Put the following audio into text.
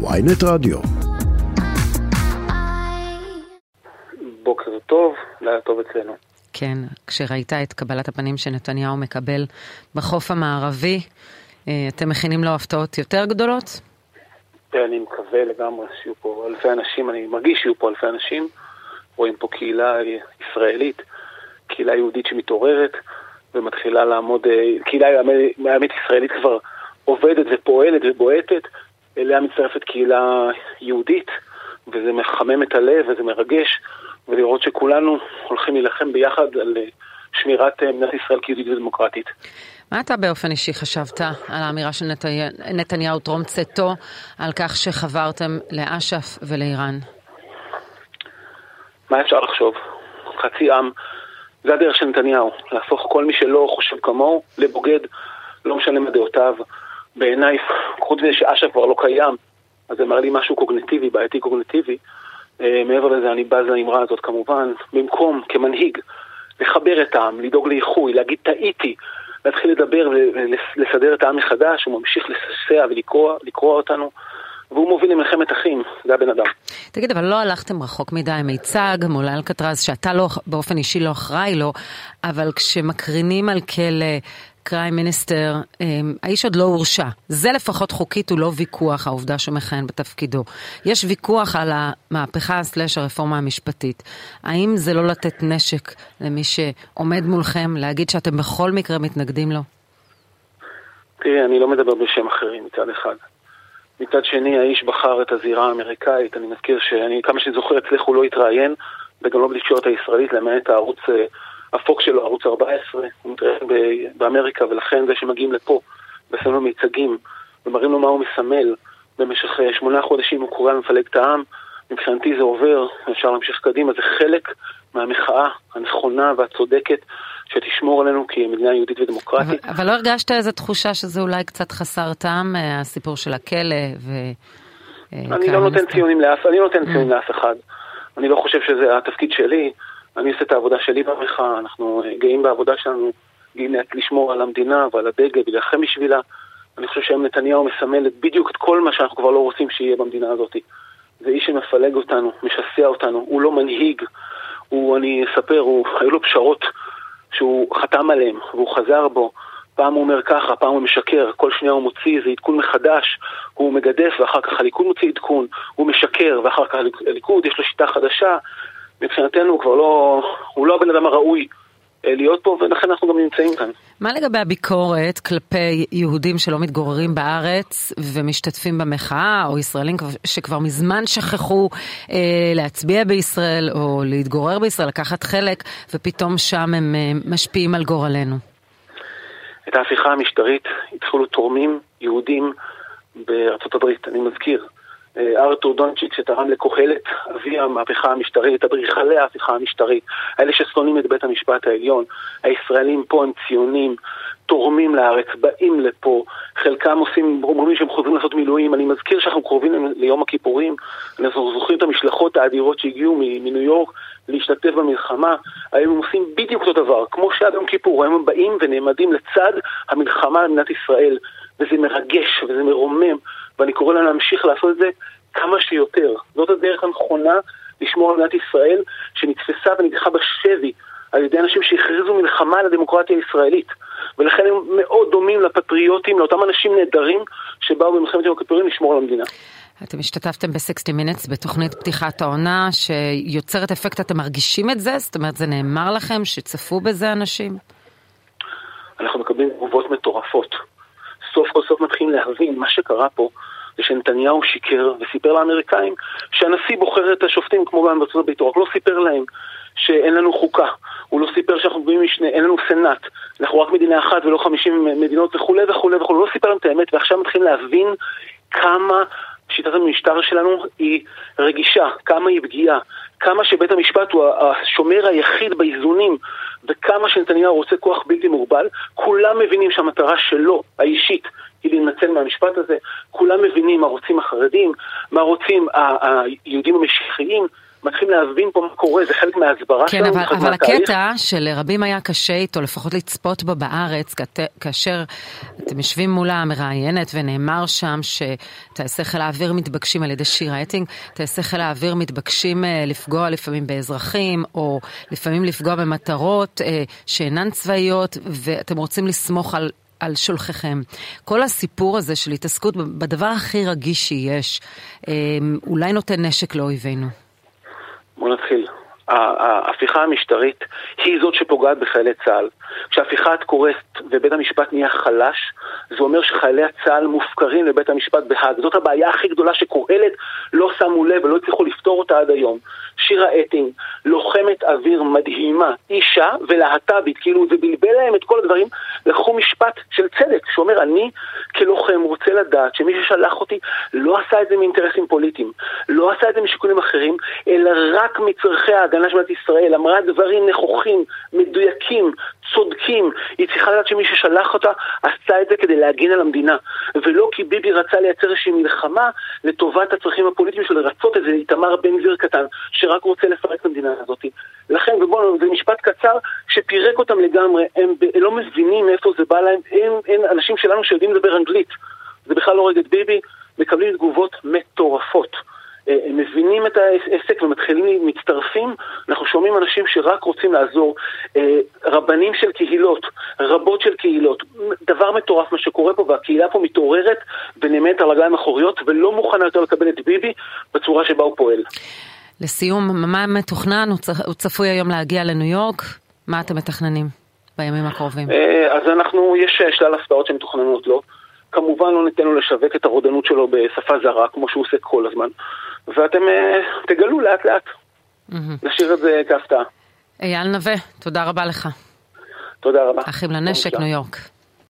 ויינט רדיו. בוקר טוב, לילה טוב אצלנו. כן, כשראית את קבלת הפנים שנתניהו מקבל בחוף המערבי, אה, אתם מכינים לו הפתעות יותר גדולות? אני מקווה לגמרי שיהיו פה אלפי אנשים, אני מרגיש שיהיו פה אלפי אנשים. רואים פה קהילה ישראלית, קהילה יהודית שמתעוררת ומתחילה לעמוד, אה, קהילה האמת ישראלית כבר עובדת ופועלת ובועטת, אליה מצטרפת קהילה יהודית, וזה מחמם את הלב וזה מרגש, ולראות שכולנו הולכים להילחם ביחד על אה, שמירת אה, מדינת ישראל כיהודית ודמוקרטית. מה אתה באופן אישי חשבת על האמירה של נת... נתניהו טרום צאתו, על כך שחברתם לאש"ף ולאיראן? מה אפשר לחשוב? חצי עם, זה הדרך של נתניהו, להפוך כל מי שלא חושב כמוהו לבוגד, לא משנה מה דעותיו. בעיניי, חוץ מזה שאש"ף כבר לא קיים, אז זה מראה לי משהו קוגנטיבי, בעייתי קוגנטיבי. אה, מעבר לזה, אני בז לאמרה הזאת כמובן, במקום כמנהיג לחבר את העם, לדאוג לאיחוי, להגיד טעיתי, להתחיל לדבר ולסדר את העם מחדש, הוא ממשיך לססע ולקרוע אותנו. והוא מוביל למלחמת אחים, זה הבן אדם. תגיד, אבל לא הלכתם רחוק מדי, מיצג מול אלקטרז, שאתה לא, באופן אישי לא אחראי לו, אבל כשמקרינים על כלא קריים מיניסטר, אמ, האיש עוד לא הורשע. זה לפחות חוקית הוא לא ויכוח, העובדה שהוא מכהן בתפקידו. יש ויכוח על המהפכה סלש הרפורמה המשפטית. האם זה לא לתת נשק למי שעומד מולכם, להגיד שאתם בכל מקרה מתנגדים לו? תראי, אני לא מדבר בשם אחרים מצד אחד. מצד שני, האיש בחר את הזירה האמריקאית. אני מזכיר שאני, כמה שאני זוכר, אצלך הוא לא התראיין, וגם לא בתקשורת הישראלית, למעט הערוץ, אה, הפוק שלו, ערוץ 14. הוא מתראיין באמריקה, ולכן זה שמגיעים לפה, ושמים לו מיצגים, ומראים לו מה הוא מסמל, במשך אה, שמונה חודשים הוא קורא למפלג את העם. מבחינתי זה עובר, אפשר להמשיך קדימה, זה חלק מהמחאה הנכונה והצודקת שתשמור עלינו כמדינה יהודית ודמוקרטית. אבל, אבל לא הרגשת איזו תחושה שזה אולי קצת חסר טעם, אה, הסיפור של הכלא ו... אה, אני לא נותן ציונים לאף, אני לא נותן ציונים mm. לאף אחד. אני לא חושב שזה התפקיד שלי, אני עושה את העבודה שלי במחאה, אנחנו אה, גאים בעבודה שלנו, גאים לשמור על המדינה ועל הדגל, להילחם בשבילה. אני חושב שהיום נתניהו מסמל בדיוק את כל מה שאנחנו כבר לא רוצים שיהיה במדינה הזאת. זה איש שמפלג אותנו, משסע אותנו, הוא לא מנהיג, הוא, אני אספר, הוא, היו לו פשרות שהוא חתם עליהם והוא חזר בו. פעם הוא אומר ככה, פעם הוא משקר, כל שנייה הוא מוציא איזה עדכון מחדש, הוא מגדף ואחר כך הליכוד מוציא עדכון, הוא משקר ואחר כך הליכוד, יש לו שיטה חדשה. מבחינתנו הוא כבר לא, הוא לא הבן אדם הראוי אה, להיות פה, ולכן אנחנו גם נמצאים כאן. מה לגבי הביקורת כלפי יהודים שלא מתגוררים בארץ ומשתתפים במחאה, או ישראלים שכבר מזמן שכחו אה, להצביע בישראל או להתגורר בישראל, לקחת חלק, ופתאום שם הם אה, משפיעים על גורלנו? את ההפיכה המשטרית התחילו תורמים יהודים בארצות הברית, אני מזכיר. אה, ארתור דונצ'יק שתרם לקהלת, אבי המהפכה המשטרית, אדריכלי ההפיכה המשטרית, האלה ששונאים את בית המשפט העליון, הישראלים פה הם ציונים, תורמים לארץ, באים לפה, חלקם עושים, אומרים שהם חוזרים לעשות מילואים, אני מזכיר שאנחנו קרובים ליום הכיפורים, אנחנו זוכרים את המשלחות האדירות שהגיעו מניו יורק להשתתף במלחמה, היום הם עושים בדיוק אותו דבר, כמו שהיה ביום כיפור, היום הם באים ונעמדים לצד המלחמה למדינת ישראל, וזה מרגש וזה מרומם. ואני קורא להם להמשיך לעשות את זה כמה שיותר. זאת הדרך הנכונה לשמור על מדינת ישראל, שנתפסה ונדחה בשבי על ידי אנשים שהכריזו מלחמה על הדמוקרטיה הישראלית. ולכן הם מאוד דומים לפטריוטים, לאותם אנשים נהדרים שבאו במלחמת יום הכיפורים לשמור על המדינה. אתם השתתפתם ב-60 Minutes בתוכנית פתיחת העונה שיוצרת אפקט, אתם מרגישים את זה? זאת אומרת, זה נאמר לכם שצפו בזה אנשים? אנחנו מקבלים תגובות מטורפות. סוף כל סוף מתחילים להבין מה שקרה פה זה שנתניהו שיקר וסיפר לאמריקאים שהנשיא בוחר את השופטים כמו גם בארצות הברית, הוא רק לא סיפר להם שאין לנו חוקה, הוא לא סיפר שאנחנו גבוהים משנה, אין לנו סנאט, אנחנו רק מדינה אחת ולא 50 מדינות וכולי וכולי וכולי, הוא לא סיפר להם את האמת ועכשיו מתחילים להבין כמה שיטת המשטר שלנו היא רגישה, כמה היא פגיעה, כמה שבית המשפט הוא השומר היחיד באיזונים וכמה שנתניהו רוצה כוח בלתי מוגבל, כולם מבינים שהמטרה שלו, האישית, היא להינצל מהמשפט הזה, כולם מבינים מה רוצים החרדים, מה רוצים היהודים המשיחיים, מתחילים להבין פה מה קורה, זה חלק מההסברה כן, שלנו. אבל, חלק אבל מהתהליך. הקטע שלרבים היה קשה איתו, לפחות לצפות בו בארץ, כת- כאשר אתם יושבים מול המראיינת ונאמר שם שטייסי חיל האוויר מתבקשים על ידי שירה אטינג, טייסי חיל האוויר מתבקשים אה, לפגוע לפעמים באזרחים, או לפעמים לפגוע במטרות אה, שאינן צבאיות, ואתם רוצים לסמוך על... על שולחיכם. כל הסיפור הזה של התעסקות בדבר הכי רגיש שיש, אה, אולי נותן נשק לאויבינו. בוא נתחיל. ההפיכה המשטרית היא זאת שפוגעת בחיילי צה"ל. כשההפיכה קורסת ובית המשפט נהיה חלש, זה אומר שחיילי הצה"ל מופקרים לבית המשפט בהאג. זאת הבעיה הכי גדולה שקהלת לא שמו לב ולא הצליחו לפתור אותה עד היום. שירה אטינג, לוחמת אוויר מדהימה, אישה ולהט"בית, כאילו זה בלבל להם את כל הדברים, לקחו משפט של צדק, שאומר אני כלוחם רוצה לדעת שמי ששלח אותי לא עשה את זה מאינטרסים פוליטיים, לא עשה את זה משיקולים אחרים, אלא רק מצרכי ההגנה של מדינת ישראל, אמרה דברים נכוחים, מדויקים, צודקים, היא צריכה לדעת שמי ששלח אותה עשה את זה כדי להגן על המדינה, ולא כי ביבי רצה לייצר איזושהי מלחמה לטובת הצרכים הפוליטיים שלו, לרצות איזה איתמר בן גביר קטן, שרק רוצה לפרק את המדינה הזאת. לכן, ובואו, זה משפט קצר שפירק אותם לגמרי, הם לא מבינים מאיפה זה בא להם, אין, אין אנשים שלנו שיודעים לדבר אנגלית, זה בכלל לא את ביבי, מקבלים תגובות מטורפות. אה, הם מבינים את העסק ומתחילים, מצטרפים, אנחנו שומעים אנשים שרק רוצים לעזור, אה, רבנים של קהילות, רבות של קהילות, דבר מטורף מה שקורה פה, והקהילה פה מתעוררת ונעמדת על רגליים אחוריות ולא מוכנה יותר לקבל את ביבי בצורה שבה הוא פועל. לסיום, מה מתוכנן? הוא צפוי היום להגיע לניו יורק? מה אתם מתכננים בימים הקרובים? אה, אז אנחנו, יש אה, שלל הפתעות שמתוכננות לו. כמובן לא ניתן לו לשווק את הרודנות שלו בשפה זרה, כמו שהוא עושה כל הזמן. ואתם אה, תגלו לאט לאט. נשאיר את זה כהפתעה. אייל נווה, תודה רבה לך. תודה רבה. אחים לנשק. ניו יורק.